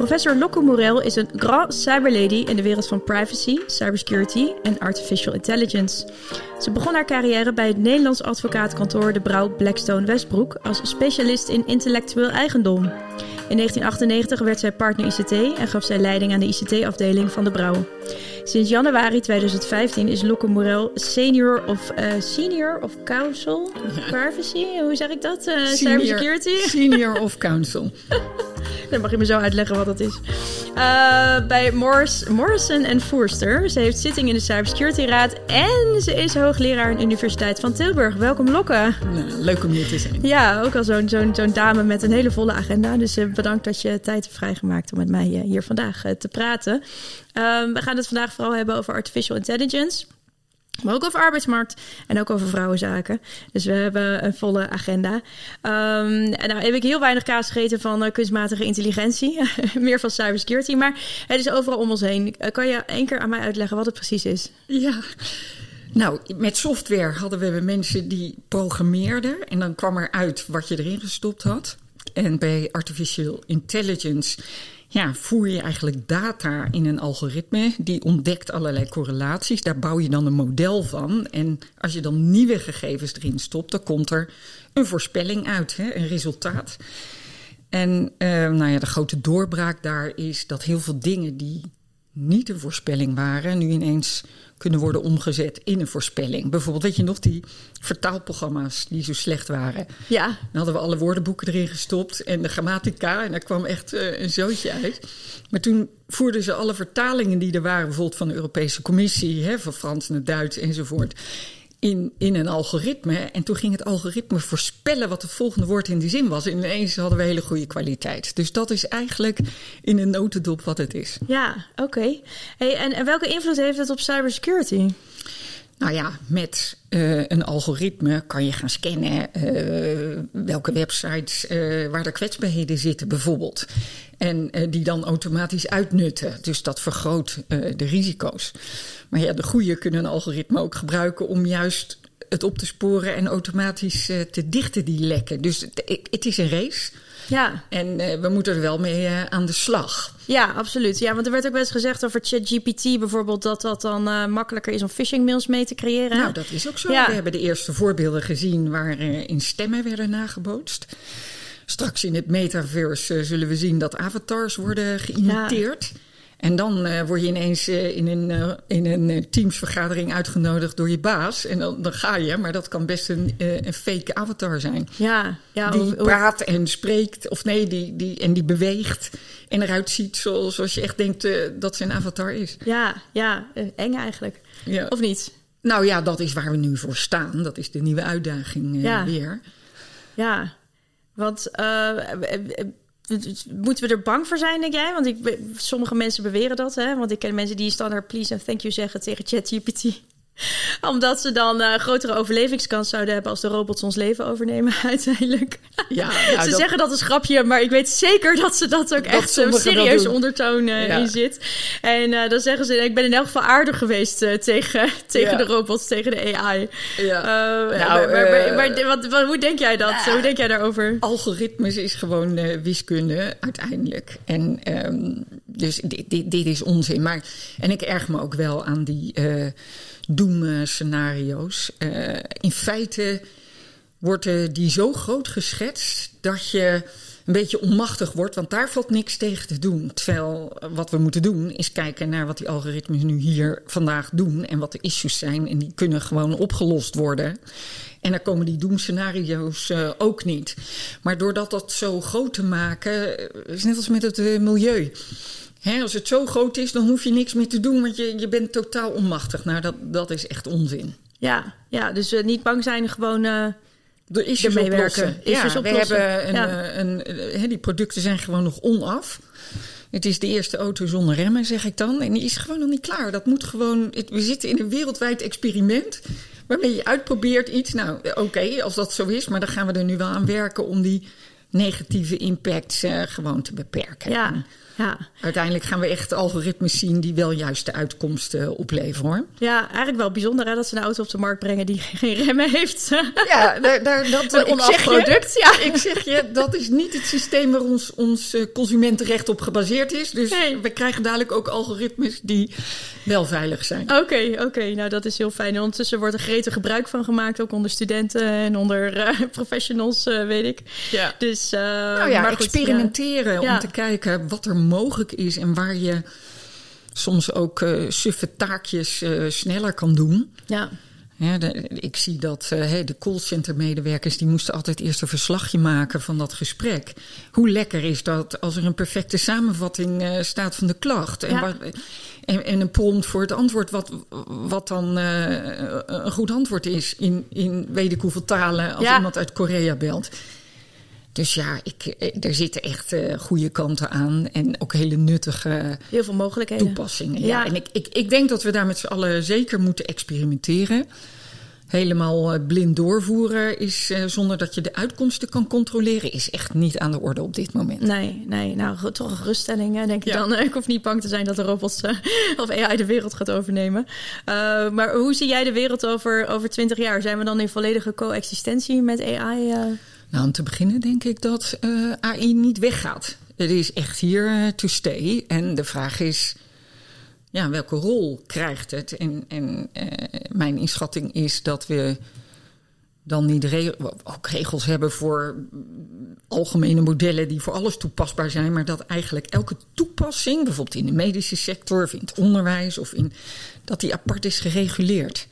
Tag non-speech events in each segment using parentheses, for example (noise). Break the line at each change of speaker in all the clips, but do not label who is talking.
Professor Locke Morel is een grand cyberlady in de wereld van privacy, cybersecurity en artificial intelligence. Ze begon haar carrière bij het Nederlands advocaatkantoor De Brouw Blackstone Westbroek als specialist in intellectueel eigendom. In 1998 werd zij partner ICT en gaf zij leiding aan de ICT-afdeling van De Brouw. Sinds januari 2015 is Locke Morel senior of, uh, senior of counsel privacy. Hoe zeg ik dat? Uh, cybersecurity?
Senior of counsel. (laughs)
Dan mag je me zo uitleggen wat dat is. Uh, bij Morris, Morrison en Forster. Ze heeft zitting in de Cybersecurity Raad en ze is hoogleraar aan de Universiteit van Tilburg. Welkom Lokke.
leuk om hier te zijn.
Ja, ook al zo'n zo'n zo'n dame met een hele volle agenda. Dus bedankt dat je tijd hebt vrijgemaakt om met mij hier vandaag te praten. Um, we gaan het vandaag vooral hebben over artificial intelligence. Maar ook over arbeidsmarkt en ook over vrouwenzaken. Dus we hebben een volle agenda. Um, en nou heb ik heel weinig kaas gegeten van uh, kunstmatige intelligentie. (laughs) Meer van cybersecurity. Maar het is overal om ons heen. Uh, kan je één keer aan mij uitleggen wat het precies is?
Ja. Nou, met software hadden we mensen die programmeerden. En dan kwam er uit wat je erin gestopt had. En bij artificial intelligence ja, voer je eigenlijk data in een algoritme. Die ontdekt allerlei correlaties. Daar bouw je dan een model van. En als je dan nieuwe gegevens erin stopt, dan komt er een voorspelling uit, hè, een resultaat. En uh, nou ja, de grote doorbraak daar is dat heel veel dingen die niet een voorspelling waren, nu ineens kunnen worden omgezet in een voorspelling. Bijvoorbeeld, weet je nog, die vertaalprogramma's die zo slecht waren.
Ja.
Dan hadden we alle woordenboeken erin gestopt en de grammatica en daar kwam echt uh, een zootje uit. Maar toen voerden ze alle vertalingen die er waren, bijvoorbeeld van de Europese Commissie, hè, van Frans naar Duits enzovoort in, in een algoritme. En toen ging het algoritme voorspellen wat het volgende woord in die zin was. En ineens hadden we hele goede kwaliteit. Dus dat is eigenlijk in een notendop wat het is.
Ja, oké. Hey, en, en welke invloed heeft het op cybersecurity?
Nou ja, met uh, een algoritme kan je gaan scannen uh, welke websites uh, waar er kwetsbaarheden zitten, bijvoorbeeld. En die dan automatisch uitnutten. Dus dat vergroot de risico's. Maar ja, de goede kunnen een algoritme ook gebruiken om juist het op te sporen en automatisch te dichten, die lekken. Dus het, het is een race.
Ja.
En we moeten er wel mee aan de slag.
Ja, absoluut. Ja, want er werd ook wel eens gezegd over ChatGPT bijvoorbeeld... dat dat dan uh, makkelijker is om phishing mails mee te creëren.
Nou, dat is ook zo. Ja. We hebben de eerste voorbeelden gezien... waar in stemmen werden nagebootst. Straks in het metaverse zullen we zien dat avatars worden geïmiteerd... Ja. En dan uh, word je ineens uh, in een, uh, in een teamsvergadering uitgenodigd door je baas. En dan, dan ga je, maar dat kan best een, een fake avatar zijn.
Ja, ja,
die praat en spreekt, of nee, die, die, en die beweegt. En eruit ziet zoals, zoals je echt denkt dat zijn avatar is.
Ja, ja eng eigenlijk. Ja. Of niet?
Nou ja, dat is waar we nu voor staan. Dat is de nieuwe uitdaging
ja.
weer.
Ja, want Moeten we er bang voor zijn, denk jij? Want ik, sommige mensen beweren dat. Hè? Want ik ken mensen die standaard please en thank you zeggen tegen ChatGPT. (laughs) Omdat ze dan uh, grotere overlevingskans zouden hebben als de robots ons leven overnemen (laughs) uiteindelijk.
Ja, (laughs)
ze zeggen dat is grapje, maar ik weet zeker dat ze dat ook echt zo'n serieuze ondertoon uh, ja. in zit. En uh, dan zeggen ze, ik ben in elk geval aardig geweest tegen, tegen ja. de robots, tegen de AI. Ja. Nou, maar, maar, maar wat, wat, hoe denk jij dat? hoe denk jij daarover?
Algoritmes is gewoon wiskunde uiteindelijk. En um, dus dit, dit, dit, is onzin. Maar, en ik erg me ook wel aan die doemscenario's. Uh, in feite wordt uh, die zo groot geschetst dat je een beetje onmachtig wordt, want daar valt niks tegen te doen. Terwijl wat we moeten doen is kijken naar wat die algoritmes nu hier vandaag doen en wat de issues zijn. En die kunnen gewoon opgelost worden. En dan komen die doemscenario's uh, ook niet. Maar doordat dat zo groot te maken, is net als met het milieu. Hè, als het zo groot is, dan hoef je niks meer te doen, want je, je bent totaal onmachtig. Nou, dat, dat is echt onzin.
Ja, ja dus uh, niet bang zijn, gewoon uh,
er is
ermee werken.
Ja, we hebben een, ja. een, een, die producten zijn gewoon nog onaf. Het is de eerste auto zonder remmen, zeg ik dan. En die is gewoon nog niet klaar. Dat moet gewoon. We zitten in een wereldwijd experiment. Waarmee je uitprobeert iets. Nou, oké, okay, als dat zo is. Maar dan gaan we er nu wel aan werken om die negatieve impact uh, gewoon te beperken.
Ja. Ja.
Uiteindelijk gaan we echt algoritmes zien die wel juist de uitkomsten opleveren hoor.
Ja, eigenlijk wel bijzonder hè, dat ze een auto op de markt brengen die (laughs) geen remmen heeft.
Ja, daar, daar, dat
een
ik
product. Ja.
Ik zeg je, dat is niet het systeem waar ons, ons eh, consumentenrecht op gebaseerd is. Dus we krijgen dadelijk ook algoritmes die wel veilig zijn.
Oké, oké. Nou, dat is heel fijn. En ondertussen wordt er gretig gebruik van gemaakt, ook onder studenten en onder uh, (laughs) professionals, uh, weet ik.
Ja.
Dus, uh,
nou ja,
maar
experimenteren
ja.
om te kijken wat er mogelijk is en waar je soms ook uh, suffe taakjes uh, sneller kan doen.
Ja.
Ja, de, ik zie dat uh, de callcenter-medewerkers die moesten altijd eerst een verslagje maken van dat gesprek. Hoe lekker is dat als er een perfecte samenvatting uh, staat van de klacht en,
Ja.
en, en een prompt voor het antwoord, wat, wat dan uh, een goed antwoord is in, in weet ik hoeveel talen als
Ja.
iemand uit Korea belt. Dus ja, ik, er zitten echt uh, goede kanten aan en ook hele nuttige
Heel veel mogelijkheden.
toepassingen. Ja.
Ja.
En ik, ik, ik denk dat we daar met z'n allen zeker moeten experimenteren. Helemaal uh, blind doorvoeren is uh, zonder dat je de uitkomsten kan controleren, is echt niet aan de orde op dit moment.
Nee, nee, nou toch een geruststelling, hè, denk ik
Ja.
dan. (laughs) Ik hoef niet bang te zijn dat de robots eh, (laughs) of AI de wereld gaat overnemen. Maar hoe zie jij de wereld over, over 20 jaar? Zijn we dan in volledige coexistentie met AI? Eh?
Nou, om te beginnen denk ik dat uh, AI niet weggaat. Het is echt hier uh, to stay. En de vraag is, ja, welke rol krijgt het? En, en uh, mijn inschatting is dat we dan niet ook regels hebben voor algemene modellen die voor alles toepasbaar zijn, maar dat eigenlijk elke toepassing, bijvoorbeeld in de medische sector of in het onderwijs of in dat die apart is gereguleerd.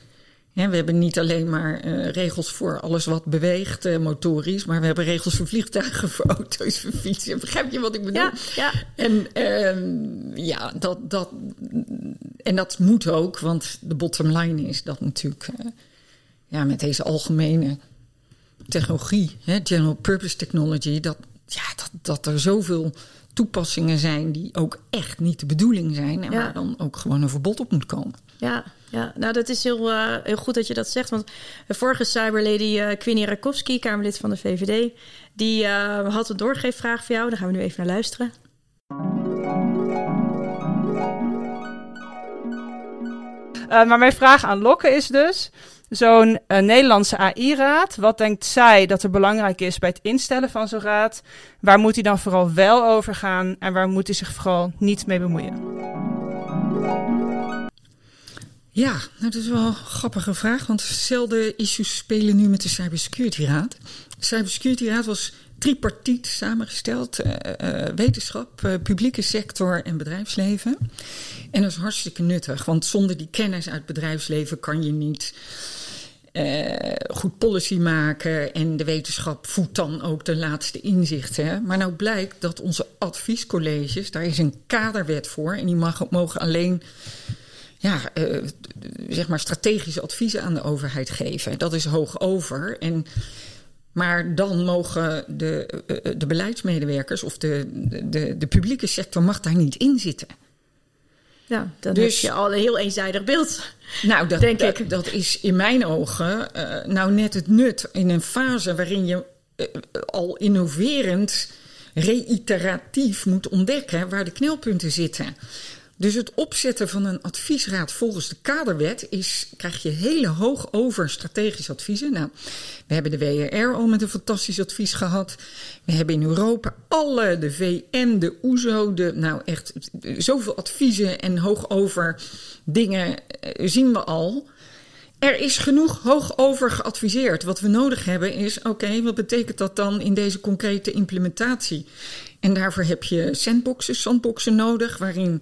We hebben niet alleen maar uh, regels voor alles wat beweegt, uh, motorisch, maar we hebben regels voor vliegtuigen, (laughs) voor auto's, voor fietsen. Begrijp je wat ik bedoel?
Ja, ja.
En uh, ja, dat, dat, en dat moet ook, want de bottom line is dat natuurlijk uh, ja, met deze algemene technologie, hè, general purpose technology, dat, ja, dat, dat er zoveel toepassingen zijn die ook echt niet de bedoeling zijn en
Ja.
waar dan ook gewoon een verbod op moet komen.
Ja, ja, nou dat is heel, uh, heel goed dat je dat zegt. Want de vorige cyberlady uh, Queenie Rakowski, Kamerlid van de VVD, die uh, had een doorgeefvraag voor jou. Daar gaan we nu even naar luisteren.
Uh, maar mijn vraag aan Lokke is dus: zo'n Nederlandse AI-raad, wat denkt zij dat er belangrijk is bij het instellen van zo'n raad? Waar moet hij dan vooral wel over gaan en waar moet hij zich vooral niet mee bemoeien?
Ja, nou, dat is wel een grappige vraag, want dezelfde issues spelen nu met de Cybersecurity Raad. De Cybersecurity Raad was tripartiet samengesteld: uh, uh, wetenschap, uh, publieke sector en bedrijfsleven. En dat is hartstikke nuttig, want zonder die kennis uit bedrijfsleven kan je niet goed policy maken. En de wetenschap voedt dan ook de laatste inzichten. Maar nou blijkt dat onze adviescolleges, daar is een kaderwet voor. En die mag, mogen alleen ja, uh, zeg maar strategische adviezen aan de overheid geven. Dat is hoog over. En maar dan mogen de, uh, de beleidsmedewerkers of de, de, de publieke sector mag daar niet in zitten.
Ja, dan dus, heb je al een heel eenzijdig beeld.
Nou, dat,
denk
dat,
ik.
dat is in mijn ogen uh, nou net het nut in een fase waarin je uh, al innoverend, reiteratief moet ontdekken waar de knelpunten zitten. Dus het opzetten van een adviesraad volgens de kaderwet is, krijg je hele hoog over strategisch adviezen. Nou, we hebben de WRR al met een fantastisch advies gehad. We hebben in Europa alle, de VN, de OESO, de, nou echt zoveel adviezen en hoog over dingen zien we al. Er is genoeg hoog over geadviseerd. Wat we nodig hebben is, oké, wat betekent dat dan in deze concrete implementatie? En daarvoor heb je sandboxen, sandboxen nodig, waarin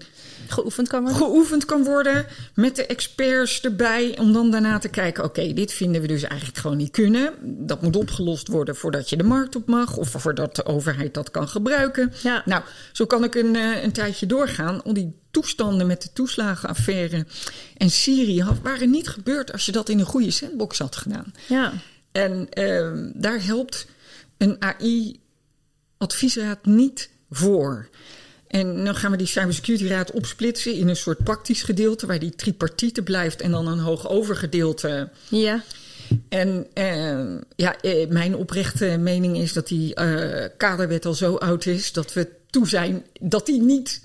geoefend kan worden.
Geoefend kan worden met de experts erbij. Om dan daarna te kijken: oké, okay, dit vinden we dus eigenlijk gewoon niet kunnen. Dat moet opgelost worden voordat je de markt op mag. Of voordat de overheid dat kan gebruiken.
Ja.
Nou, zo kan ik een, uh, een tijdje doorgaan. Al die toestanden met de toeslagenaffaire en Syrië waren niet gebeurd als je dat in een goede sandbox had gedaan.
Ja.
En uh, daar helpt een AI-adviesraad niet voor. En dan gaan we die cybersecurity raad opsplitsen in een soort praktisch gedeelte waar die tripartite blijft en dan een hoogovergedeelte.
Ja.
En uh, ja, eh, mijn oprechte mening is dat die uh, kaderwet al zo oud is dat we toe zijn dat die niet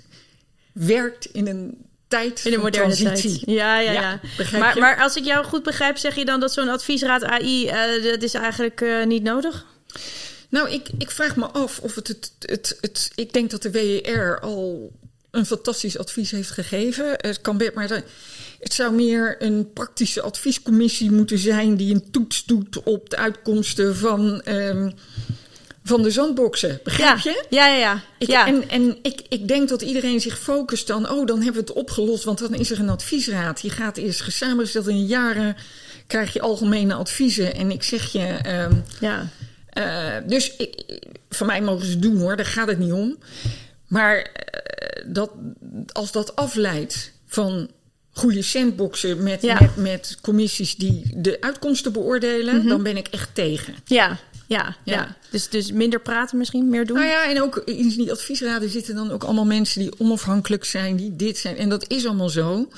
werkt in een tijd
in de moderne
transitie.
tijd. Ja, ja, ja. Maar, maar als ik jou goed begrijp, zeg je dan dat zo'n adviesraad AI, eh, dat is eigenlijk eh, niet nodig?
Nou, ik, ik vraag me af of het, het, het, het. Ik denk dat de WER al een fantastisch advies heeft gegeven. Het kan best, maar de- het zou meer een praktische adviescommissie moeten zijn die een toets doet op de uitkomsten van, ehm, van de zandboksen. Begrijp
ja.
je?
Ja, ja, ja.
Ik,
ja.
En, en ik, ik denk dat iedereen zich focust dan, oh, dan hebben we het opgelost, want dan is er een adviesraad. Die gaat eerst gezamenlijk in jaren krijg je algemene adviezen. En ik zeg je, ehm,
ja.
Eh, dus ik, van mij mogen ze doen hoor, daar gaat het niet om. Maar eh, dat, als dat afleidt van goede sandboxen met,
Ja.
met, met commissies die de uitkomsten beoordelen, dan ben ik echt tegen.
Ja, ja, ja.
Ja.
Dus, dus minder praten misschien, meer doen?
Nou ja, en ook in die adviesraden zitten dan ook allemaal mensen die onafhankelijk zijn, die dit zijn. En dat is allemaal zo.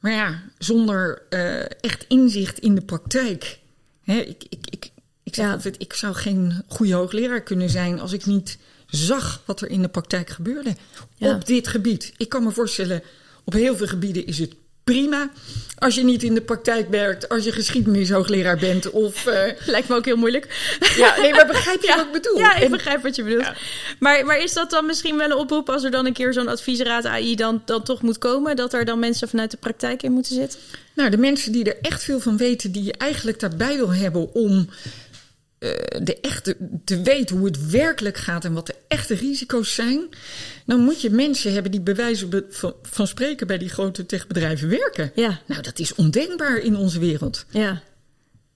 Maar ja, zonder eh, echt inzicht in de praktijk. Hè, ik, ik, ik, ik, zeg
Ja.
altijd, ik zou geen goede hoogleraar kunnen zijn als ik niet zag wat er in de praktijk gebeurde
Ja.
op dit gebied. Ik kan me voorstellen, op heel veel gebieden is het prima. Als je niet in de praktijk werkt, als je geschiedenishoogleraar bent of... eh, (laughs)
Lijkt me ook heel moeilijk.
ja, nee, maar begrijp je (laughs) wat ik bedoel?
Ja, ik
En-
begrijp wat je bedoelt. Maar, maar is dat dan misschien wel een oproep als er dan een keer zo'n adviesraad AI dan, dan toch moet komen? Dat er dan mensen vanuit de praktijk in moeten zitten?
Nou, de mensen die er echt veel van weten, die je eigenlijk daarbij wil hebben om eh, de echte, te weten hoe het werkelijk gaat en wat de echte risico's zijn, dan moet je mensen hebben die bij wijze be- van, van spreken bij die grote techbedrijven werken.
Ja,
Nou, dat is ondenkbaar in onze wereld.
ja.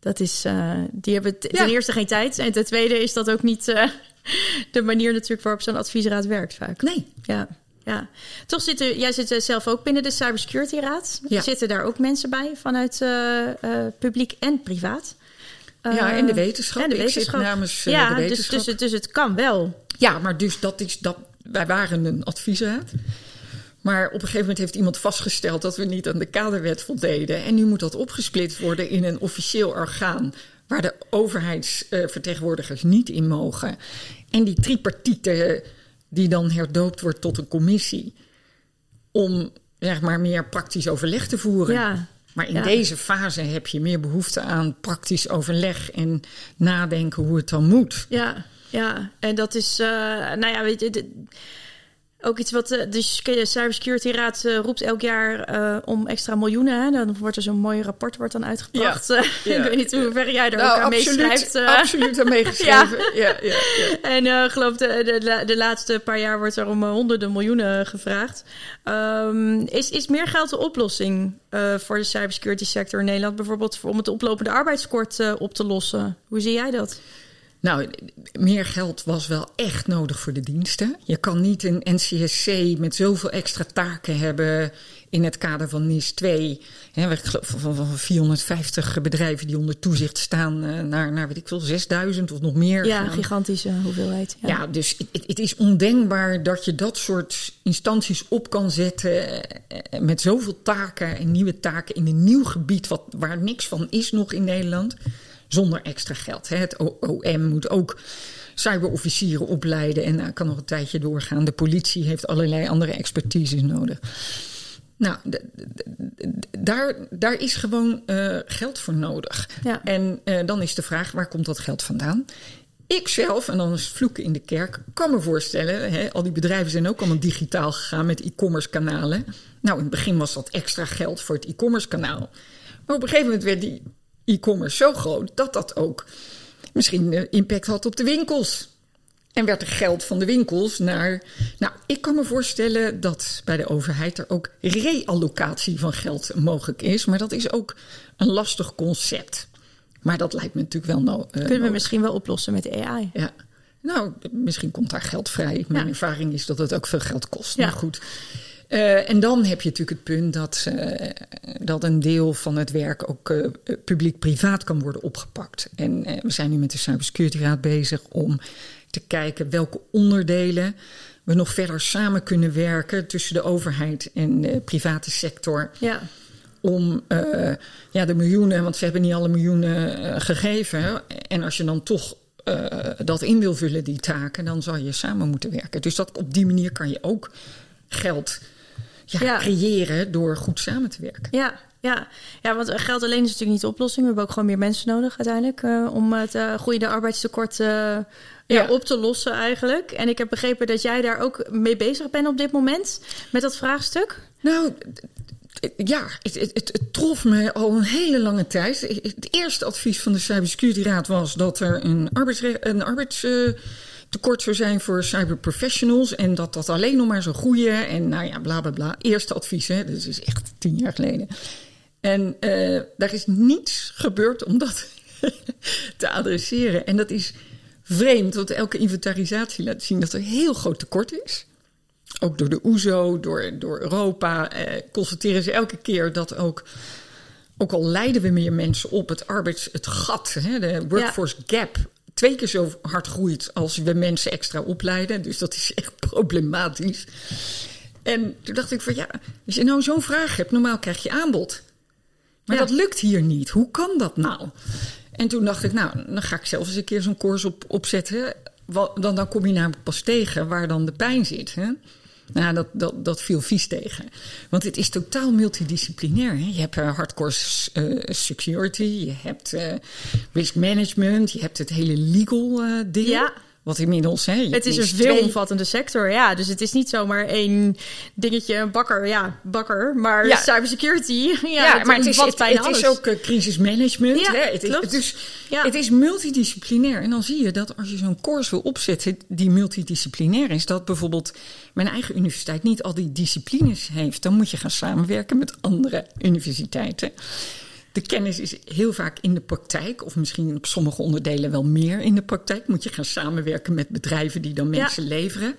Dat is, eh, die hebben ten
Ja.
eerste geen tijd. En ten tweede is dat ook niet eh, (laughs) de manier natuurlijk waarop zo'n adviesraad werkt vaak.
Nee.
Ja, ja. Toch zitten, jij zit zelf ook binnen de Cybersecurity Raad.
Ja.
Zitten daar ook mensen bij vanuit ja, en privaat?
Ja, en de wetenschap.
en de
Ik
wetenschap.
zit namens eh,
ja,
de
dus,
wetenschap.
dus, het- dus het kan wel.
Ja, maar dus dat is dat. Wij waren een adviesraad. Maar op een gegeven moment heeft iemand vastgesteld dat we niet aan de kaderwet voldeden. En nu moet dat opgesplit worden in een officieel orgaan. Waar de overheidsvertegenwoordigers niet in mogen. En die tripartite die dan herdoopt wordt tot een commissie. Om zeg maar meer praktisch overleg te voeren.
Ja.
Maar in
Ja.
deze fase heb je meer behoefte aan praktisch overleg en nadenken hoe het dan moet.
Ja, ja. En dat is, eh, nou ja, weet je, ook iets wat eh, de Cybersecurity Raad eh, roept elk jaar eh, om extra miljoenen. Hè? Dan wordt er zo'n mooi rapport wordt dan uitgebracht.
Ja. (laughs) Ja.
ik weet niet hoe ver jij er
Nou,
ook aan
absoluut,
meeschrijft. eh.
absoluut aan meegeschreven. (laughs) ja. Ja, ja,
En ik geloof de, de, laatste paar jaar wordt er om honderden miljoenen gevraagd. Ehm, is, is meer geld de oplossing voor de cybersecurity sector in Nederland? Bijvoorbeeld voor- om het oplopende arbeidskort op te lossen. Hoe zie jij dat?
Nou, meer geld was wel echt nodig voor de diensten. Je kan niet een NCSC met zoveel extra taken hebben in het kader van NIS 2. Hè, ik geloof van, van 450 bedrijven die onder toezicht staan eh, naar, naar weet ik veel, 6000 of nog meer.
Ja,
gaan.
gigantische hoeveelheid. Ja.
Ja, dus het, het- het is ondenkbaar dat je dat soort instanties op kan zetten eh, met zoveel taken en nieuwe taken in een nieuw gebied wat, waar niks van is nog in Nederland, zonder extra geld. hè. Het OM moet ook cyberofficieren opleiden en dat kan nog een tijdje doorgaan. De politie heeft allerlei andere expertises nodig. Nou, daar, daar is gewoon eh, geld voor nodig.
Ja.
En eh, dan is de vraag, waar komt dat geld vandaan? Ik zelf, en dan is het vloeken in de kerk, kan me voorstellen... Hè, al die bedrijven zijn ook allemaal digitaal gegaan met e-commerce kanalen. Nou, in het begin was dat extra geld voor het e-commerce kanaal. Maar op een gegeven moment werd die e-commerce zo groot... dat dat ook misschien eh, impact had op de winkels. En werd er geld van de winkels naar. Nou, ik kan me voorstellen dat bij de overheid er ook reallocatie van geld mogelijk is. Maar dat is ook een lastig concept. Maar dat lijkt me natuurlijk wel no, eh,
Kunnen we
nodig.
misschien wel oplossen met de AI?
Ja. Nou, misschien komt daar geld vrij. Mijn
Ja.
ervaring is dat het ook veel geld kost.
Ja.
Maar goed. Eh, en dan heb je natuurlijk het punt dat, eh, dat een deel van het werk ook eh, publiek-privaat kan worden opgepakt. En we zijn nu met de Cybersecurity Raad bezig om te kijken welke onderdelen we nog verder samen kunnen werken tussen de overheid en de private sector.
Ja.
om ja, de miljoenen, want ze hebben niet alle miljoenen gegeven. En als je dan toch dat in wil vullen, die taken, dan zal je samen moeten werken. Dus dat, op die manier kan je ook geld ja, ja. creëren door goed samen te werken.
Ja, ja. ja, want geld alleen is natuurlijk niet de oplossing. We hebben ook gewoon meer mensen nodig uiteindelijk uh, om het uh, groeiende arbeidstekort uh, ja. ja. op te lossen eigenlijk. En ik heb begrepen dat jij daar ook mee bezig bent op dit moment met dat vraagstuk.
Nou, ja, het, het, het, trof me al een hele lange tijd. Het eerste advies van de Cybersecurity Raad was dat er een, arbeids, een arbeidstekort zou zijn voor cyberprofessionals. En dat dat alleen nog maar zou groeien. En nou ja, bla bla bla. Eerste advies, hè. Dat is echt tien jaar geleden. En uh, daar is niets gebeurd om dat (laughs) te adresseren. En dat is vreemd, want elke inventarisatie laat zien dat er heel groot tekort is. Ook door de OESO, door, door Europa, eh, constateren ze elke keer dat ook, ook al leiden we meer mensen op, het arbeids, het gat, hè, de workforce ja. gap, twee keer zo hard groeit als we mensen extra opleiden. Dus dat is echt problematisch. En toen dacht ik van ja, als je nou zo'n vraag hebt, normaal krijg je aanbod. Maar ja. dat lukt hier niet. Hoe kan dat nou? En toen dacht ik, nou, dan ga ik zelf eens een keer zo'n koers op, opzetten. Dan, dan kom je namelijk pas tegen waar dan de pijn zit. Hè? Nou, dat, dat, dat viel vies tegen. Want het is totaal multidisciplinair. Hè? Je hebt uh, hardcore uh, security, je hebt uh, risk management, je hebt het hele legal deel.
Ja.
Wat inmiddels, hè?
Het is een veelomvattende sector, ja. Dus het is niet zomaar één dingetje, een bakker, ja, bakker. Maar ja. cybersecurity, (laughs) ja,
ja
het
maar het is, het,
bijna
het is ook uh, crisismanagement.
Ja,
hè? Het, is,
klopt.
dus
Ja.
het is multidisciplinair. En dan zie je dat als je zo'n course wil opzetten die multidisciplinair is, dat bijvoorbeeld mijn eigen universiteit niet al die disciplines heeft. Dan moet je gaan samenwerken met andere universiteiten. De kennis is heel vaak in de praktijk, of misschien op sommige onderdelen wel meer in de praktijk. Moet je gaan samenwerken met bedrijven die dan
Ja.
mensen leveren.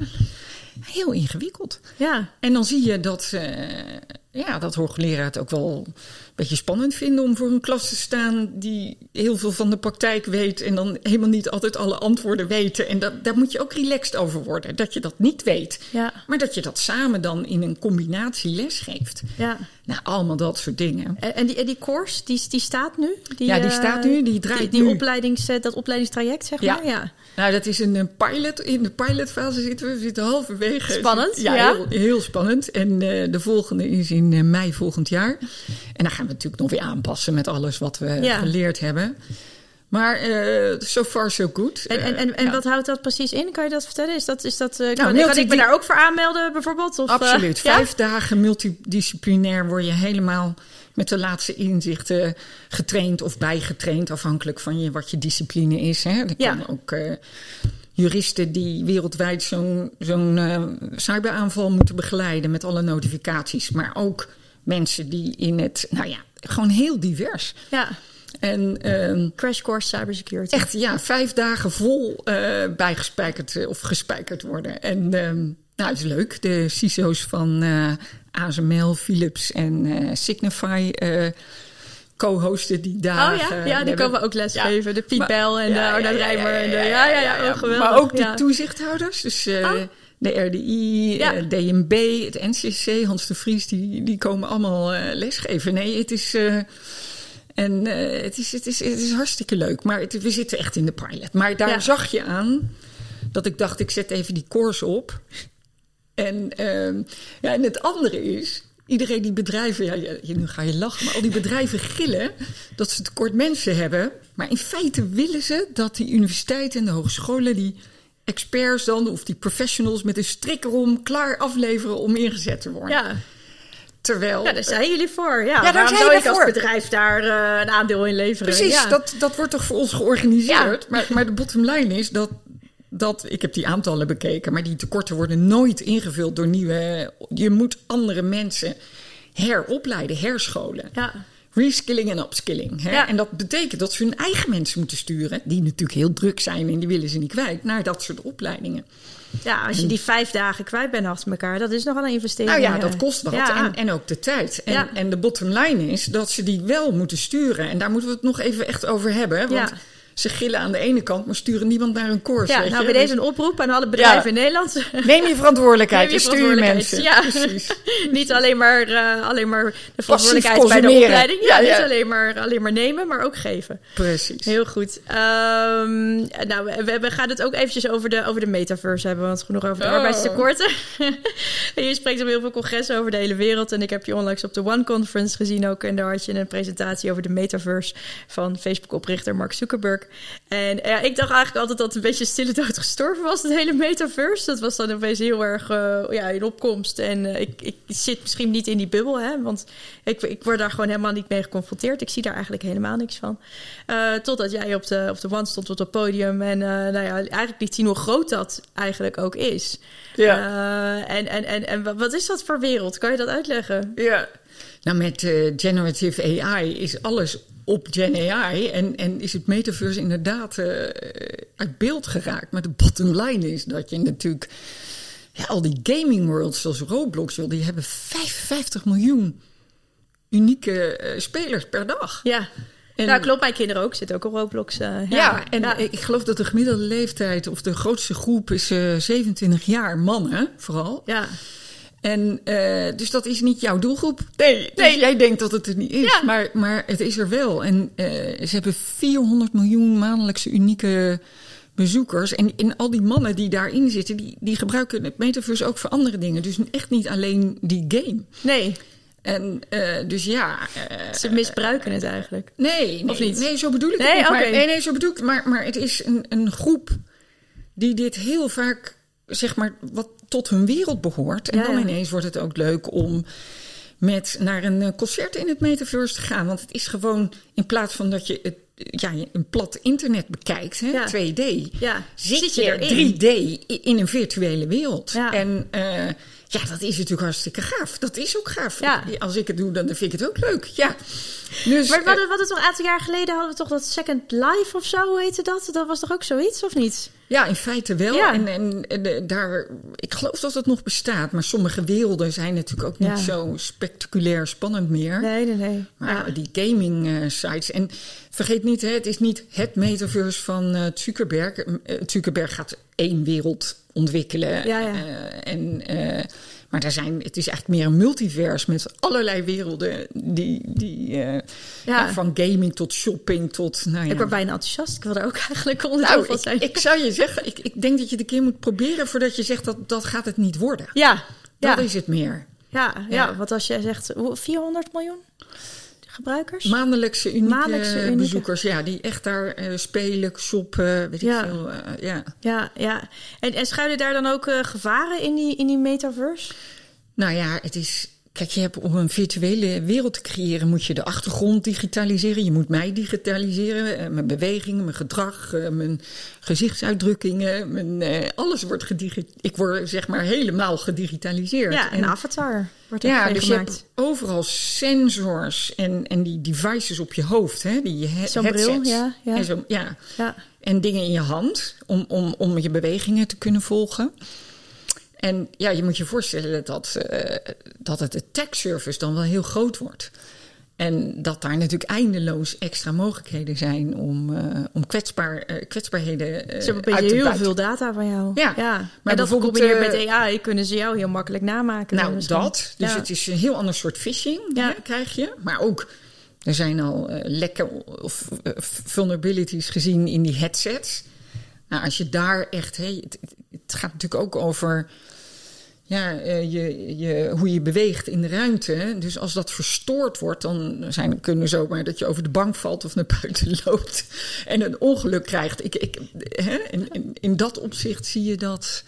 Heel ingewikkeld.
Ja,
En dan zie je dat, eh ja, dat hoogleraren het ook wel beetje spannend vinden om voor een klas te staan die heel veel van de praktijk weet en dan helemaal niet altijd alle antwoorden weten. En dat, daar moet je ook relaxed over worden, dat je dat niet weet.
ja,
Maar dat je dat samen dan in een combinatie lesgeeft.
ja.
Nou, allemaal dat soort dingen.
En, en die, en die course, die, die staat nu? Die,
Ja, die
eh,
staat nu, die draait
Die, die
nu.
opleidings, eh, dat opleidingstraject, zeg
Ja.
maar? Ja.
Nou, dat is een, eh, pilot. In de pilotfase zitten we. We zitten halverwege.
Spannend,
Ja,
ja.
Heel, heel spannend. En eh, de volgende is in eh, mei volgend jaar. En dan gaan we natuurlijk nog weer aanpassen met alles wat we
Ja.
geleerd hebben. Maar eh so far so good.
En, en, en, en
ja.
wat houdt dat precies in? Kan je dat vertellen? Is dat, is dat, eh, kan,
Nou,
kan ik me daar ook voor aanmelden bijvoorbeeld? Of, eh,
Absoluut. Vijf dagen multidisciplinair word je helemaal met de laatste inzichten getraind of bijgetraind, afhankelijk van je, wat je discipline is. Hè. Er
Ja.
komen ook juristen die wereldwijd zo'n zo'n cyberaanval moeten begeleiden met alle notificaties. Maar ook mensen die in het, nou ja, gewoon heel divers.
Ja,
En ehm,
Crash Course Cybersecurity.
Echt, ja, vijf dagen vol eh, bijgespijkerd eh, of gespijkerd worden. En ehm, nou, het is leuk. De CISO's van eh, ASML, Philips en eh, Signify eh, co-hosten die
Oh
dagen.
ja, ja die
hebben-
komen ook les
Ja.
De Piet Bel en
ja,
de Arnoud
ja, ja,
Rijmer. en de-
ja,
Ja, ja, ja, oh, geweldig.
Maar ook de
ja.
toezichthouders. Dus eh,
Oh.
De RDI,
Ja.
eh, DNB, het NCC, Hans de Vries, die, die komen allemaal eh, lesgeven. Nee, het is... eh, en het, is, het, is, het is hartstikke leuk. Maar het- we zitten echt in de pilot. Maar daar
Ja.
zag je aan dat ik dacht, ik zet even die course op. En, ehm, ja, en het andere is, iedereen die bedrijven, ja, je, je- nu ga je lachen, maar al die bedrijven gillen dat ze tekort mensen hebben. Maar in feite willen ze dat die universiteiten en de hogescholen die experts dan, of die professionals met een strik erom klaar afleveren om ingezet te worden.
Ja.
Terwijl.
ja, daar zijn jullie voor. Ja,
daar
waarom
zijn
zou ik als
voor.
bedrijf daar eh, een aandeel in leveren?
Precies,
Ja.
dat, dat wordt toch voor ons georganiseerd.
Ja.
Maar, maar de bottom line is dat, dat, ik heb die aantallen bekeken, maar die tekorten worden nooit ingevuld door nieuwe. Je moet andere mensen heropleiden, herscholen.
Ja.
Reskilling en upskilling. Hè?
Ja.
En dat betekent dat ze hun eigen mensen moeten sturen, die natuurlijk heel druk zijn en die willen ze niet kwijt, naar dat soort opleidingen.
ja, als je die vijf dagen kwijt bent achter elkaar, dat is nogal een investering.
Nou ja, dat kost wat.
Ja.
En, en ook de tijd. En,
Ja.
en de bottom line is dat ze die wel moeten sturen. En daar moeten we het nog even echt over hebben. Want
Ja.
Ze gillen aan de ene kant, maar sturen niemand naar een koers.
Ja, nou bij deze
Dus
een oproep aan alle bedrijven
Ja.
in Nederland. (laughs)
Neem je verantwoordelijkheid
Neem je
en stuur mensen.
Ja. (laughs)
Precies. (laughs)
niet alleen maar, eh, alleen maar de verantwoordelijkheid bij de opleiding. Ja,
Ja,
niet alleen maar, alleen maar nemen, maar ook geven.
Precies.
Heel goed. Ehm, nou, we, we gaan het ook eventjes over de, over de metaverse hebben, want genoeg over de
Oh.
arbeidstekorten. en je spreekt op heel veel congressen over de hele wereld. En ik heb je onlangs op de One Conference gezien ook. En daar had je een presentatie over de metaverse van Facebook-oprichter Mark Zuckerberg. En ja, ik dacht eigenlijk altijd dat het een beetje stille dood gestorven was, het hele metaverse. Dat was dan opeens heel erg eh, ja, in opkomst. En eh, ik, ik zit misschien niet in die bubbel, hè, want ik, ik word daar gewoon helemaal niet mee geconfronteerd. Ik zie daar eigenlijk helemaal niks van. Eh, totdat jij op de, op de One stond op het podium. En eh, nou ja, eigenlijk liet zien hoe groot dat eigenlijk ook is.
Ja.
Eh, en, en, en, en wa- wat is dat voor wereld? Kan je dat uitleggen?
Ja. Nou, met eh, generative AI is alles op Gen AI. En, en is het metaverse inderdaad eh, uit beeld geraakt. Maar de bottom line is dat je natuurlijk... Ja, al die gaming worlds zoals Roblox, joh, die hebben 55 miljoen unieke eh, spelers per dag.
Ja.
En-
nou, klopt. Mijn kinderen ook. Zitten ook op Roblox. eh,
Ja, en
ja.
ik geloof dat de gemiddelde leeftijd, of de grootste groep, is eh 27 jaar. Mannen vooral.
ja.
En eh, dus dat is niet jouw doelgroep. Nee, nee. jij denkt dat het er niet is,
Ja.
maar, maar het is er wel. En eh, ze hebben 400 miljoen maandelijkse unieke bezoekers. En, en al die mannen die daarin zitten, die, die gebruiken het metaverse ook voor andere dingen. Dus echt niet alleen die game.
Nee,
En eh, dus ja.
ze misbruiken het eigenlijk.
Nee, nee,
Of niet?
nee, zo bedoel ik
Nee,
het niet. Maar, nee, nee, zo bedoel ik het. Maar, maar het is een, een groep die dit heel vaak, zeg maar, wat tot hun wereld behoort. En
Ja,
dan ineens wordt het ook leuk om met naar een eh, concert in het metaverse te gaan. Want het is gewoon, in plaats van dat je het, ja, een plat internet bekijkt, hè,
Ja.
2D,
Ja,
zit,
je erin?
3D i- in een virtuele wereld.
Ja.
En eh, ja, dat is natuurlijk hartstikke gaaf. Dat is ook gaaf. Als ik het doe, dan vind ik het ook leuk. Ja. Dus,
Maar we
eh,
hadden, we hadden toch een aantal jaar geleden hadden we toch dat Second Life of zo, hoe heette dat? Dat was toch ook zoiets, of niet?
Ja, in feite wel.
Ja.
En, en, en de- daar, ik geloof dat het nog bestaat. Maar sommige werelden zijn natuurlijk ook niet
Ja.
zo spectaculair spannend meer.
Nee, nee, nee.
Maar
Ja.
die gaming eh, sites. En vergeet niet, hè, het is niet het metaverse van eh, Zuckerberg. Eh, Zuckerberg gaat één wereld ontwikkelen.
Ja, ja.
Eh, en, eh, maar daar zijn, het is eigenlijk meer een multiverse met allerlei werelden. Die, die, eh,
Ja.
Van gaming tot shopping tot. Nou ja,
Ik word bijna enthousiast. Ik wil er ook (laughs) eigenlijk onderdeel
nou,
van
ik,
zijn.
ik zou je zeggen, ik, ik denk dat je het een keer moet proberen voordat je zegt dat dat gaat het niet worden.
ja, ja,
Dat is het meer.
ja, ja,
Ja.
want als jij zegt hoe- 400 miljoen gebruikers?
Maandelijkse unieke,
Maandelijkse unieke.
bezoekers, ja, die echt daar eh, spelen, shoppen, weet
Ja.
ik veel. eh, ja.
Ja, ja. En, en schuilen daar dan ook eh, gevaren in die, in die metaverse?
Nou ja, het is. Kijk, je hebt om een virtuele wereld te creëren, moet je de achtergrond digitaliseren. Je moet mij digitaliseren. eh, mijn bewegingen, mijn gedrag, eh, mijn gezichtsuitdrukkingen. Mijn, eh, alles wordt gedigitaliseerd. Ik word zeg maar helemaal gedigitaliseerd.
Ja,
En-
een avatar wordt er
Ja,
ja,
dus je
gemaakt.
hebt overal sensors en, en die devices op je hoofd, hè? Die he-
Zo'n bril, ja, ja.
En, zo, ja.
Ja.
en dingen in je hand om, om, om je bewegingen te kunnen volgen. En ja, je moet je voorstellen dat, eh, dat het attack surface dan wel heel groot wordt. En dat daar natuurlijk eindeloos extra mogelijkheden zijn om, eh, om kwetsbaar, eh, kwetsbaarheden eh
Ze hebben
uit
heel
buiten.
veel data van jou.
Ja,
ja.
maar
dat
bijvoorbeeld,
gecombineerd
eh,
met AI kunnen ze jou heel makkelijk namaken.
Nou, dat. Dus
Ja.
het is een heel ander soort phishing,
Ja.
hè, krijg je. Maar ook, er zijn al lekken of vulnerabilities gezien in die headsets. Nou, als je daar echt... Het, het gaat natuurlijk ook over ja, eh, je, je, hoe je beweegt in de ruimte. Dus als dat verstoord wordt, dan zijn, kunnen zomaar dat je over de bank valt of naar buiten (laughs) loopt en een ongeluk krijgt. Ik, ik, hè, in, in, in dat opzicht zie je dat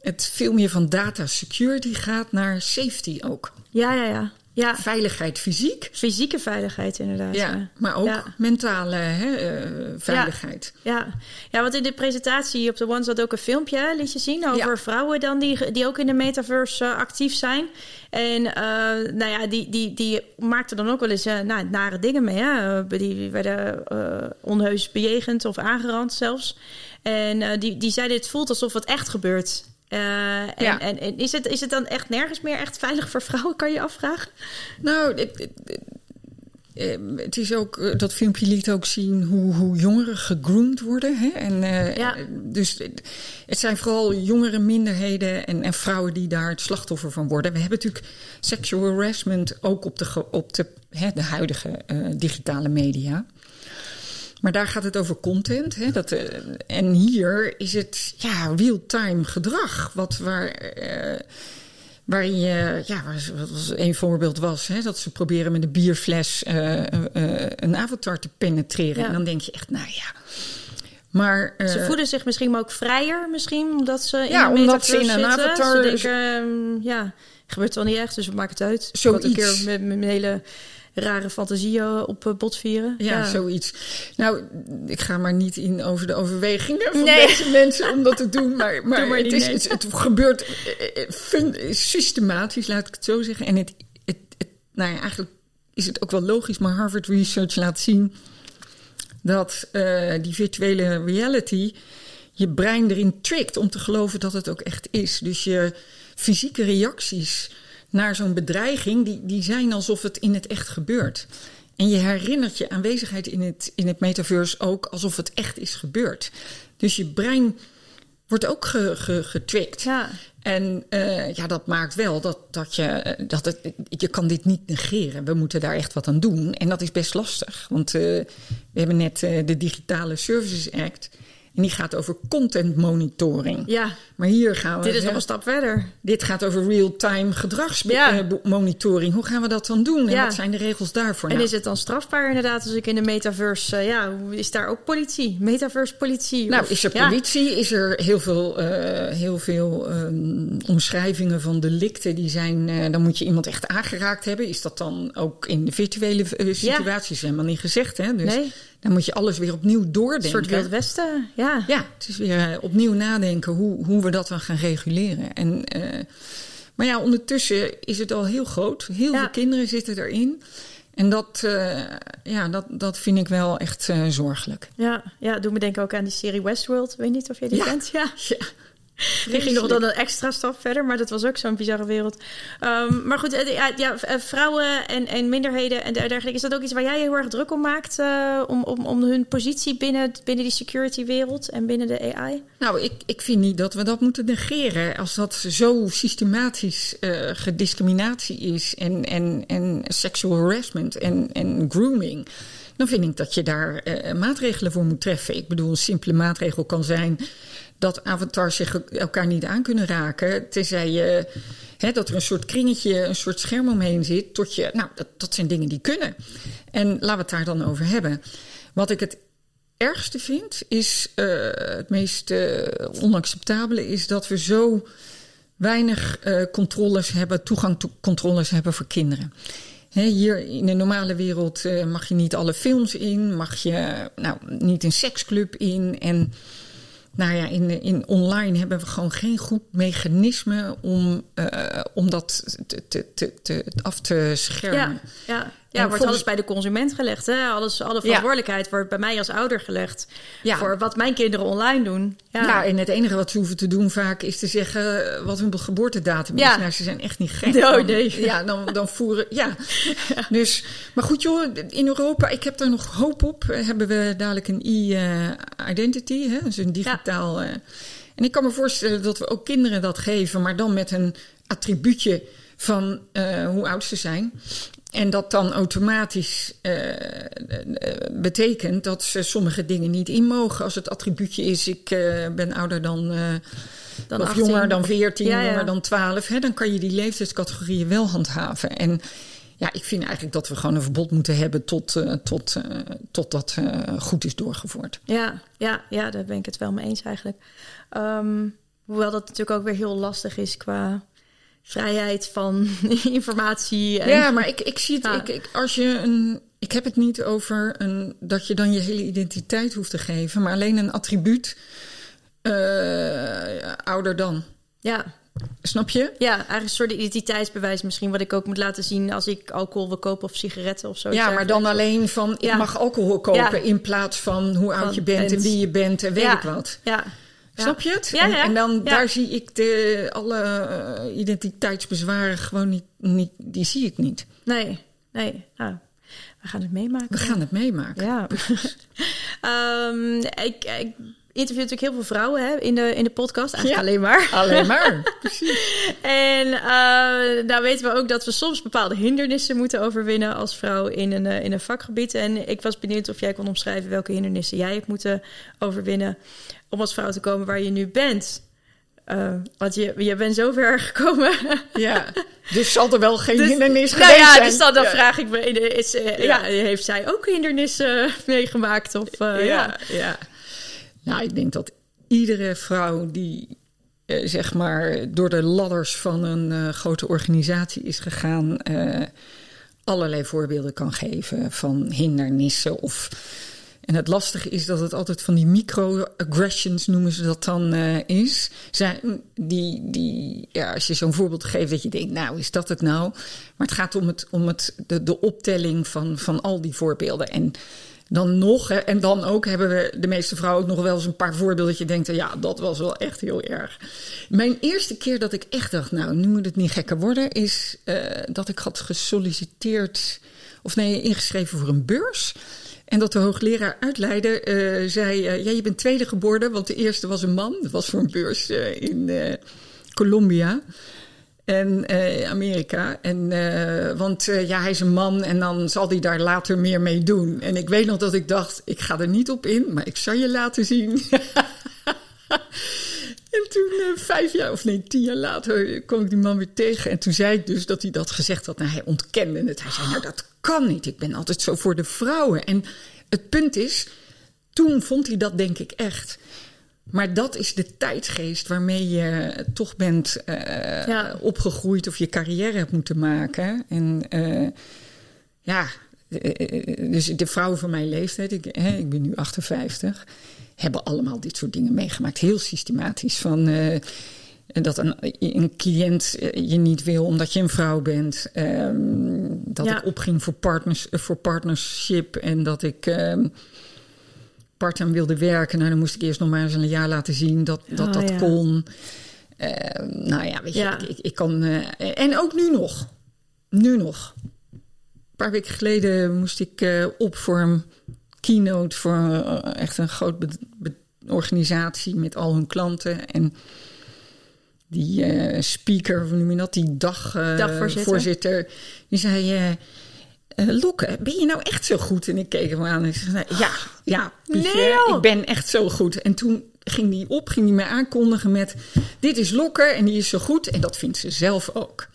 het veel meer van data security gaat naar safety ook.
Ja, ja, ja. Ja,
Veiligheid fysiek,
fysieke veiligheid inderdaad.
ja,
Ja,
maar ook
Ja.
mentale hè, eh, veiligheid.
ja. ja, want in de presentatie op de One zat ook een filmpje, hè, liet je zien, over vrouwen dan die, die ook in de metaverse eh, actief zijn. En eh, nou ja, die, die, die maakten dan ook wel eens nou, nare dingen mee. Hè? Die werden onheus bejegend of aangerand zelfs. En die, die zeiden, het voelt alsof het echt gebeurt. Eh, en,
Ja.
en, en is, het, is het dan echt nergens meer echt veilig voor vrouwen, kan je afvragen?
Nou, het- het- eh, het is ook, eh, dat filmpje liet ook zien hoe, hoe jongeren gegroomd worden. Hè? En,
Ja.
Dus het zijn vooral jongere minderheden en, en vrouwen die daar het slachtoffer van worden. We hebben natuurlijk sexual harassment ook op de, op de, hè, de huidige digitale media. Maar daar gaat het over content. Hè? Dat, eh, en hier is het ja, real-time gedrag. Wat waar, waarin je, ja, wat een voorbeeld was, hè, dat ze proberen met een bierfles eh, een avatar te penetreren.
Ja.
En dan denk je echt, nou ja. Maar
Ze voelen zich misschien ook vrijer, misschien, omdat ze in
Ja,
een
omdat ze in een
zitten.
avatar-
Ze denken, ehm, ja, gebeurt wel niet echt, dus we maken het uit. Ik
Zoiets.
had een keer met mijn hele rare fantasieën op eh, bot vieren.
Ja, zoiets. Nou, ik ga maar niet in over de overwegingen van
Nee.
deze mensen om dat te doen. Maar, (laughs) maar,
maar
het, is, het, het gebeurt eh, eh, fun- systematisch, laat ik het zo zeggen. En het, het, het, nou ja, eigenlijk is het ook wel logisch, maar Harvard Research laat zien dat eh, die virtuele reality je brein erin trickt om te geloven dat het ook echt is. Dus je fysieke reacties naar zo'n bedreiging, die, die zijn alsof het in het echt gebeurt. En je herinnert je aanwezigheid in het, in het metaverse ook alsof het echt is gebeurd. Dus je brein wordt ook ge.
Ja.
En eh, ja, dat maakt wel dat, dat, je, dat het, je kan dit niet negeren. We moeten daar echt wat aan doen. En dat is best lastig. Want eh, we hebben net eh, de Digitale Services Act. En die gaat over content monitoring.
Ja,
Maar hier gaan we.
dit is
hè,
nog een stap verder.
dit gaat over real-time
Ja.
gedragsmonitoring. Hoe gaan we dat dan doen? En
Ja.
wat zijn de regels daarvoor?
En
Nou,
is het dan strafbaar inderdaad als ik in de metaverse... eh, ja, is daar ook politie? Metaverse politie?
Nou,
Of-
is er
ja.
politie? Is er heel veel, eh, heel veel ehm, omschrijvingen van delicten die zijn. eh, dan moet je iemand echt aangeraakt hebben. Is dat dan ook in de virtuele situaties helemaal niet gezegd? Hè? Dus
Nee.
Dan moet je alles weer opnieuw
Een
doordenken.
soort Wild Westen, ja.
Ja, het is weer eh, opnieuw nadenken hoe, hoe we dat dan gaan reguleren. En, eh, maar ja, ondertussen is het al heel groot. Heel
Ja.
veel kinderen zitten erin. En dat, eh, ja, dat, dat vind ik wel echt zorgelijk.
Ja, ja, doe me denken ook aan die serie Westworld. Weet niet of je die
Ja.
kent. Ja.
Ja.
Die ging nog dan een extra stap verder, maar dat was ook zo'n bizarre wereld. Ehm, maar goed, eh, ja, eh, vrouwen en, en minderheden en dergelijke. Is dat ook iets waar jij heel erg druk om maakt? eh, om, om, om hun positie binnen, binnen die security wereld en binnen de AI?
Nou, ik, ik vind niet dat we dat moeten negeren. Als dat zo systematisch gediscriminatie is en, en, en sexual harassment en, en grooming. Dan vind ik dat je daar maatregelen voor moet treffen. Ik bedoel, een simpele maatregel kan zijn dat avatars zich elkaar niet aan kunnen raken. Tenzij je, hè, dat er een soort kringetje, een soort scherm omheen zit. Tot je, nou, dat, dat zijn dingen die kunnen. En laten we het daar dan over hebben. Wat ik het ergste vind, is eh, het meest eh, onacceptabele, is dat we zo weinig eh, controles hebben, toegang tot controles hebben voor kinderen. Hier in de normale wereld mag je niet alle films in, mag je nou, niet een seksclub in. En nou ja, in, in online hebben we gewoon geen goed mechanisme om, eh, om dat te, te, te, af te schermen.
Ja, ja. Ja
En
wordt alles bij de consument gelegd. Hè? Alles, alle verantwoordelijkheid wordt bij mij als ouder gelegd.
Ja.
Voor wat mijn kinderen online doen. Ja,
Ja. en het enige wat ze hoeven te doen vaak is te zeggen wat hun geboortedatum is. Nou, ze zijn echt niet gek. (laughs)
Oh,
Dan-
nee.
Ja, dan, dan voeren. Ja. (laughs) Dus, maar goed, joh, in Europa, ik heb daar nog hoop op. Hebben we dadelijk een e-identity, hè? dus een digitaal. eh, en ik kan me voorstellen dat we ook kinderen dat geven, maar dan met een attribuutje van eh, hoe oud ze zijn. En dat dan automatisch eh, eh, betekent dat ze sommige dingen niet in mogen. Als het attribuutje is, ik eh, ben ouder dan,
Dan
of
18.
jonger dan 14,
Ja, ja.
jonger dan 12. Hè, dan kan je die leeftijdscategorieën wel handhaven. En ja, ik vind eigenlijk dat we gewoon een verbod moeten hebben tot, tot, tot dat goed is doorgevoerd.
Ja, ja, ja, daar ben ik het wel mee eens eigenlijk. Ehm, hoewel dat natuurlijk ook weer heel lastig is qua vrijheid van (laughs) informatie. En,
Ja, maar ik, ik zie het.
Ja.
Ik, ik, als je een, ik heb het niet over een, dat je dan je hele identiteit hoeft te geven, maar alleen een attribuut eh, ouder dan.
ja,
Snap je?
ja, eigenlijk een soort identiteitsbewijs misschien... wat ik ook moet laten zien als ik alcohol wil kopen of sigaretten of zo.
Ja, maar dan alleen van ik
Ja.
mag alcohol kopen
Ja.
in plaats van hoe oud
Van
je bent en wie je bent en weet ik wat.
Ja.
Snap je het? En, dan daar zie ik de, alle eh, identiteitsbezwaren gewoon niet, niet, die zie ik niet.
Nee, nee. Nou, We gaan het meemaken.
We gaan het meemaken.
Ja. Um, (laughs) ik, ik interview natuurlijk heel veel vrouwen hè, in, de, in de podcast. Eigenlijk
Ja.
alleen maar.
Alleen maar. (laughs) Precies.
En uh, nou weten we ook dat we soms bepaalde hindernissen moeten overwinnen als vrouw in een, uh, in een vakgebied. En ik was benieuwd of jij kon omschrijven welke hindernissen jij hebt moeten overwinnen om als vrouw te komen waar je nu bent. Uh, want je, je bent zo ver (laughs) gekomen.
Ja, dus zal er wel geen
dus,
hindernis
nou
geweest
ja,
zijn.
Dus dan, dan
ja.
vraag ik me, is, uh, ja. ja. heeft zij ook hindernissen (laughs) meegemaakt? Of, uh,
ja, ja. Nou, ik denk dat iedere vrouw die uh, zeg maar door de ladders van een uh, grote organisatie is gegaan, uh, allerlei voorbeelden kan geven van hindernissen of. En het lastige is dat het altijd van die microaggressions noemen ze dat dan is. Zij, die, die, ja, als je zo'n voorbeeld geeft dat je denkt, nou is dat het nou? Maar het gaat om, het, om het, de, de optelling van, van al die voorbeelden. En dan nog, en dan ook hebben we de meeste vrouwen ook nog wel eens een paar voorbeelden dat je denkt, ja, dat was wel echt heel erg. Mijn eerste keer dat ik echt dacht, nou, nu moet het niet gekker worden, is uh, dat ik had gesolliciteerd, of nee, ingeschreven voor een beurs. En dat de hoogleraar uitleidde, uh, zei, uh, ja, je bent tweede geboren, want de eerste was een man. Dat was voor een beurs in Colombia. En uh, Amerika. En, uh, want uh, ja, hij is een man en dan zal hij daar later meer mee doen. En ik weet nog dat ik dacht, ik ga er niet op in, maar ik zal je laten zien. (laughs) en toen, vijf jaar, of nee, tien jaar later, kwam ik die man weer tegen. En toen zei ik dus dat hij dat gezegd had. Nou, hij ontkende het. Hij zei, nou, dat kan niet. Ik ben altijd zo voor de vrouwen. En het punt is, toen vond hij dat denk ik echt. Maar dat is de tijdgeest waarmee je toch bent uh, ja. opgegroeid of je carrière hebt moeten maken. En uh, ja, dus de vrouwen van mijn leeftijd, ik, hè, ik ben nu 58, hebben allemaal dit soort dingen meegemaakt. Heel systematisch. Van uh, dat een, een cliënt je niet wil omdat je een vrouw bent. Um, dat ja. ik opging voor, partners, voor partnership en dat ik. Um, part-time wilde werken. Nou, dan moest ik eerst nog maar eens een jaar laten zien dat dat, oh, dat ja. kon. Uh, nou ja, weet je, ja. Ik, ik, ik, kan... Uh, en ook nu nog. Nu nog. Een paar weken geleden moest ik uh, op voor een keynote... voor echt een groot organisatie met al hun klanten. En die speaker, hoe noem je dat? Die dagvoorzitter. voorzitter, die zei... Uh, Lokke, ben je nou echt zo goed? En ik keek hem aan en ik zei, ja, ja, Pietje, nee, ik ben echt zo goed. En toen ging die op, ging die mij aankondigen met, dit is Lokke en die is zo goed. En dat vindt ze zelf ook.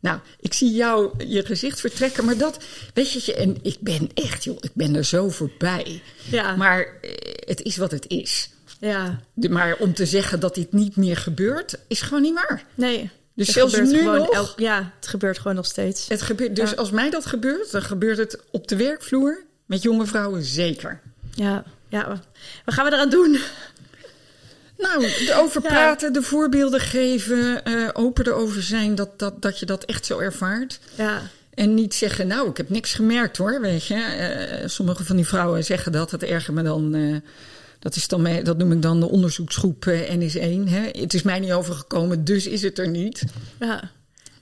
Nou, ik zie jou je gezicht vertrekken, maar dat, weet je, en ik ben echt, joh, ik ben er zo voorbij.
Ja.
Maar uh, het is wat het is.
Ja.
De, maar om te zeggen dat dit niet meer gebeurt, is gewoon niet waar.
Nee.
Dus het zelfs nu nog?
Elk, ja, het gebeurt gewoon nog steeds.
Het gebeurt, dus ja. als mij dat gebeurt, dan gebeurt het op de werkvloer met jonge vrouwen zeker.
Ja, ja. wat gaan we eraan doen?
Nou, erover (laughs) ja. praten, de voorbeelden geven, uh, open erover zijn dat, dat, dat je dat echt zo ervaart.
Ja.
En niet zeggen, nou, ik heb niks gemerkt hoor, weet je. Uh, sommige van die vrouwen zeggen dat, dat erger me dan... Uh, dat, is dan mee, dat noem ik dan de onderzoeksgroep uh, NS1. Hè. Het is mij niet overgekomen, dus is het er niet.
Ja.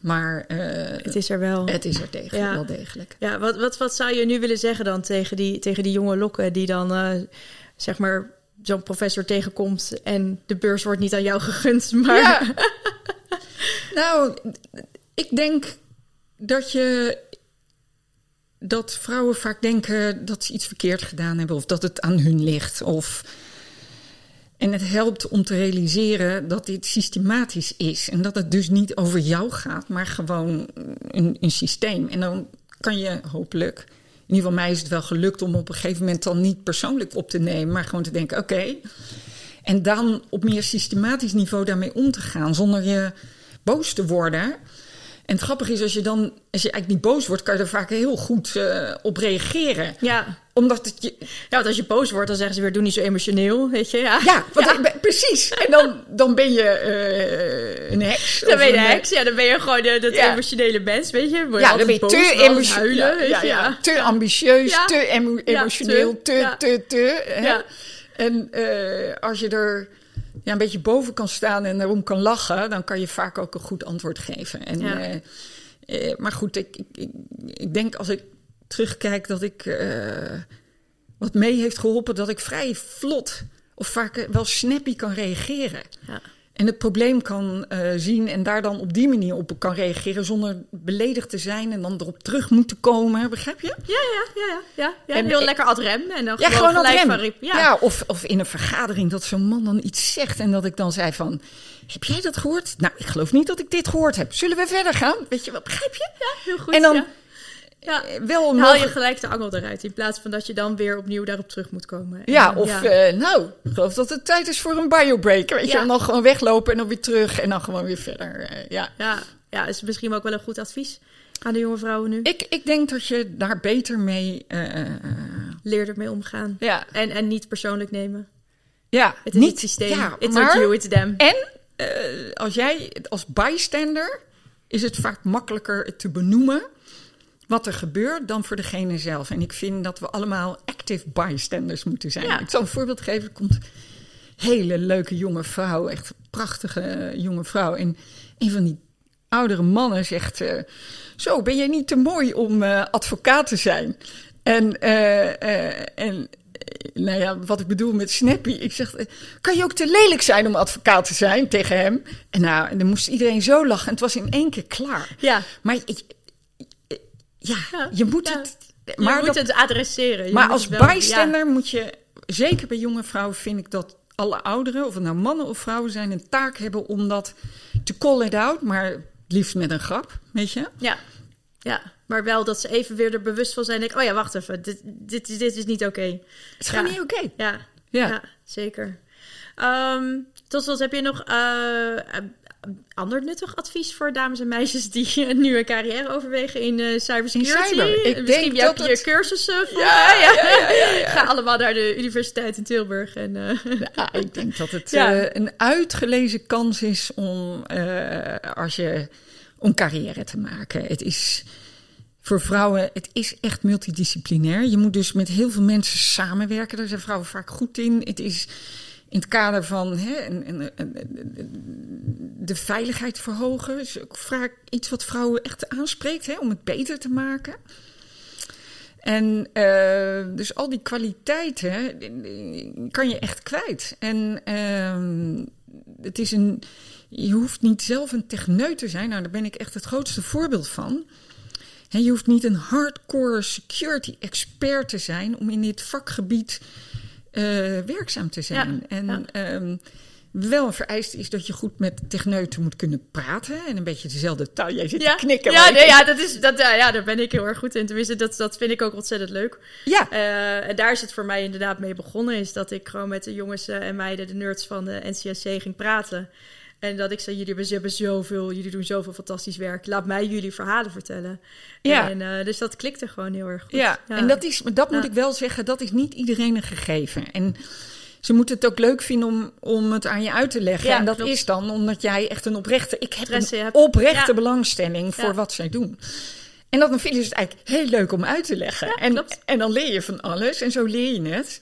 Maar uh,
het is er wel.
Het is er tegen, ja. wel degelijk.
Ja, wat, wat, wat zou je nu willen zeggen dan tegen die, tegen die jonge lokken die dan uh, zeg maar zo'n professor tegenkomt en de beurs wordt niet aan jou gegund, (laughs) maar.
Ja. nou, ik denk dat je dat vrouwen vaak denken dat ze iets verkeerd gedaan hebben of dat het aan hun ligt. Of... En het helpt om te realiseren dat dit systematisch is en dat het dus niet over jou gaat, maar gewoon een, systeem. En dan kan je hopelijk, in ieder geval mij is het wel gelukt om op een gegeven moment dan niet persoonlijk op te nemen, maar gewoon te denken: oké. En dan op meer systematisch niveau daarmee om te gaan zonder je boos te worden. En het grappige is, als je dan, als je eigenlijk niet boos wordt, kan je er vaak heel goed uh, op reageren.
Ja.
Omdat het je.
Ja, want als je boos wordt, dan zeggen ze weer: doe niet zo emotioneel, weet je? Ja,
ja, want ja. Ik, precies. En dan, dan ben je uh, een heks.
Dan ben je een heks, ja, dan ben je gewoon uh, dat ja. emotionele mens, weet je?
je ja, dan ben je te
emotioneel.
Ja, ja, te ambitieus, te emo emotioneel, te, te, te. te
ja.
En als je er ja, een beetje boven kan staan en erom kan lachen, dan kan je vaak ook een goed antwoord geven. En,
ja.
uh, uh, maar goed, ik, ik, ik, denk als ik terugkijk dat ik eh, wat mee heeft geholpen dat ik vrij vlot of vaak eh, wel snappy kan reageren.
Ja.
En het probleem kan eh, zien en daar dan op die manier op kan reageren zonder beledigd te zijn en dan erop terug moeten komen. Begrijp je?
Ja, ja, ja, ja. ja. ja
En-
heel
en-
lekker ad rem. En dan
Ja,
gewoon,
gewoon
gelijk van riep.
Ja,
Ja.
of, of in een vergadering dat zo'n man dan iets zegt en dat ik dan zei van... Heb jij dat gehoord? Nou, ik geloof niet dat ik dit gehoord heb. Zullen we verder gaan? Weet je wel, begrijp je?
heel goed.
en dan
ja. Ja.
wel
Dan haal je gelijk de angel eruit. In plaats van dat je dan weer opnieuw daarop terug moet komen. En
Ja, of eh, nou, ik geloof dat het tijd is voor een biobreak. Weet je,
Ja.
en dan gewoon weglopen en dan weer terug en dan gewoon weer verder. eh, ja.
ja, ja, is misschien ook wel een goed advies aan de jonge vrouwen nu.
ik, ik denk dat je daar beter mee.
Leer ermee omgaan.
ja,
En, en niet persoonlijk nemen.
ja,
Het is het systeem.
Ja,
it's
maar,
not you, it's them.
En als jij als bystander is het vaak makkelijker te benoemen wat er gebeurt dan voor degene zelf. En ik vind dat we allemaal active bystanders moeten zijn.
Ja.
Ik zal een voorbeeld geven. Er komt een hele leuke jonge vrouw, echt prachtige jonge vrouw. En een van die oudere mannen zegt: eh, Zo, ben jij niet te mooi om eh, advocaat te zijn? En, eh, en nou ja, wat ik bedoel met Snappy. Ik zeg, kan je ook te lelijk zijn om advocaat te zijn tegen hem? En nou, en dan moest iedereen zo lachen. En het was in één keer klaar.
Ja,
Maar ik- ja,
Ja,
je moet
ja.
het...
je
Maar,
moet
dat,
het adresseren. Je
maar als
wel-
bijstander moet je... Zeker bij jonge vrouwen vind ik dat alle ouderen... of het nou mannen of vrouwen zijn... een taak hebben om dat te call it out. Maar liefst met een grap, weet je?
Ja. ja. Maar wel dat ze even weer er bewust van zijn. Denk, oh ja, wacht even. Dit, dit, is- dit is niet oké.
Het is gewoon
Ja.
niet oké.
Ja,
Ja.
ja. zeker. Ehm, tot slot, heb je nog eh, ander nuttig advies voor dames en meisjes die nu (laughs) een carrière overwegen in eh cybersecurity?
In cyber. Ik
Misschien
denk
heb
dat
je
het-
cursussen voor.
Ja,
Ja,
ja. (laughs)
Ga allemaal naar de Universiteit in Tilburg. En, eh,
Ja, ik denk dat het (laughs) eh, een uitgelezen kans is om, als je, om carrière te maken. Het is voor vrouwen, het is echt multidisciplinair. Je moet dus met heel veel mensen samenwerken. Daar zijn vrouwen vaak goed in. Het is in het kader van hè, de veiligheid verhogen. is ook vaak iets wat vrouwen echt aanspreekt, hè, om het beter te maken. En eh, dus al die kwaliteiten kan je echt kwijt. En ehm, het is een. Je hoeft niet zelf een techneut te zijn. Nou, daar ben ik echt het grootste voorbeeld van. Je hoeft niet een hardcore security expert te zijn om in dit vakgebied eh, werkzaam te zijn.
Ja,
en
ja.
ehm, wel een vereiste is dat je goed met techneuten moet kunnen praten. En een beetje dezelfde taal. Jij zit
ja,
te knikken.
ja, nee, ja, dat is, dat, ja, ja, daar ben ik heel erg goed in. Tenminste, dat, dat vind ik ook ontzettend leuk.
ja,
Eh, en daar is het voor mij inderdaad mee begonnen. Is dat ik gewoon met de jongens eh, en meiden, de nerds van de NCSC, ging praten. En dat ik zei, jullie hebben, zoveel, jullie doen zoveel fantastisch werk. Laat mij jullie verhalen vertellen.
Ja.
En, eh, dus dat klikte gewoon heel erg goed.
Ja, en dat, is, dat moet
Ja.
ik wel zeggen, dat is niet iedereen een gegeven. En ze moeten het ook leuk vinden om, om het aan je uit te leggen.
Ja,
en dat
klopt.
is dan omdat jij echt een oprechte... Ik heb
Interesse
een oprechte
Ja.
belangstelling voor
Ja.
wat zij doen. En dan vinden ze het eigenlijk heel leuk om uit te leggen.
Ja,
en,
klopt.
en dan leer je van alles en zo leer je het.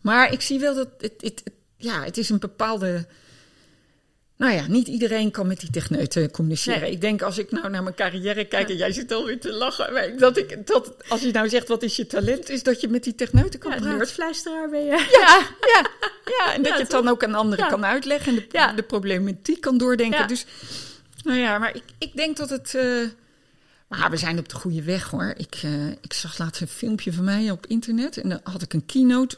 Maar ik zie wel dat het, het, het- ja, het is een bepaalde... Nou ja, niet iedereen kan met die techneuten communiceren.
Nee.
Ik denk als ik nou naar mijn carrière kijk en jij zit alweer te lachen. Dat ik, dat, als je nou zegt wat is je talent, is dat je met die techneuten kan
Ja,
praten.
nerdfluisteraar ben je. Ja,
Ja, ja, en dat je het dan ook aan anderen kan uitleggen en de, de problematiek kan doordenken. Dus, nou ja, maar ik, ik denk dat het. eh, maar we zijn op de goede weg hoor. Ik, eh, ik zag laatst een filmpje van mij op internet en dan had ik een keynote.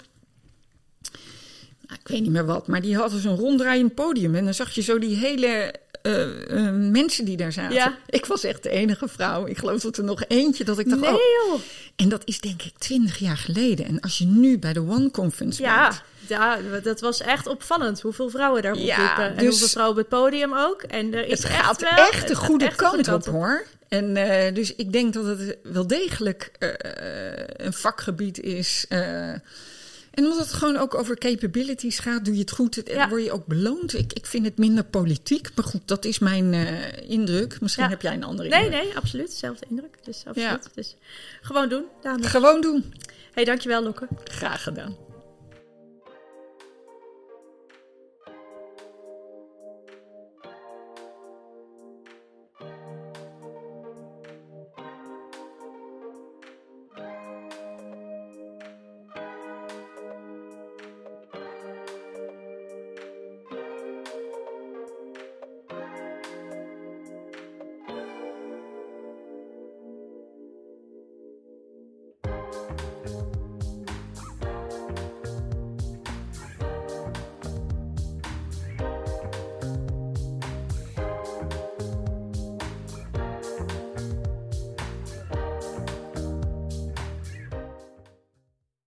Nou, ik weet niet meer wat, maar die hadden zo'n ronddraaiend podium. En dan zag je zo die hele eh, eh, mensen die daar zaten.
Ja.
Ik was echt de enige vrouw. Ik geloof dat er nog eentje dat ik dacht,
Nee
oh.
joh.
En dat is denk ik twintig jaar geleden. En als je nu bij de One Conference bent,
Ja, ja, dat was echt opvallend hoeveel vrouwen daar
Ja,
rondliepen. En
dus-
hoeveel vrouwen op het podium ook. En er is
het gaat
echt, wel,
echt de
gaat
goede
echt
kant
goede
op, hoor. En eh, dus ik denk dat het wel degelijk eh, een vakgebied is. En omdat het gewoon ook over capabilities gaat, doe je het goed,
Ja.
word je ook beloond. Ik, ik vind het minder politiek, maar goed, dat is mijn eh, indruk. Misschien
Ja.
heb jij een andere
Nee,
indruk.
nee, absoluut. Zelfde indruk. Dus absoluut.
Ja.
Dus gewoon doen, dames.
Gewoon doen.
hey, dankjewel, Lokke.
Graag gedaan.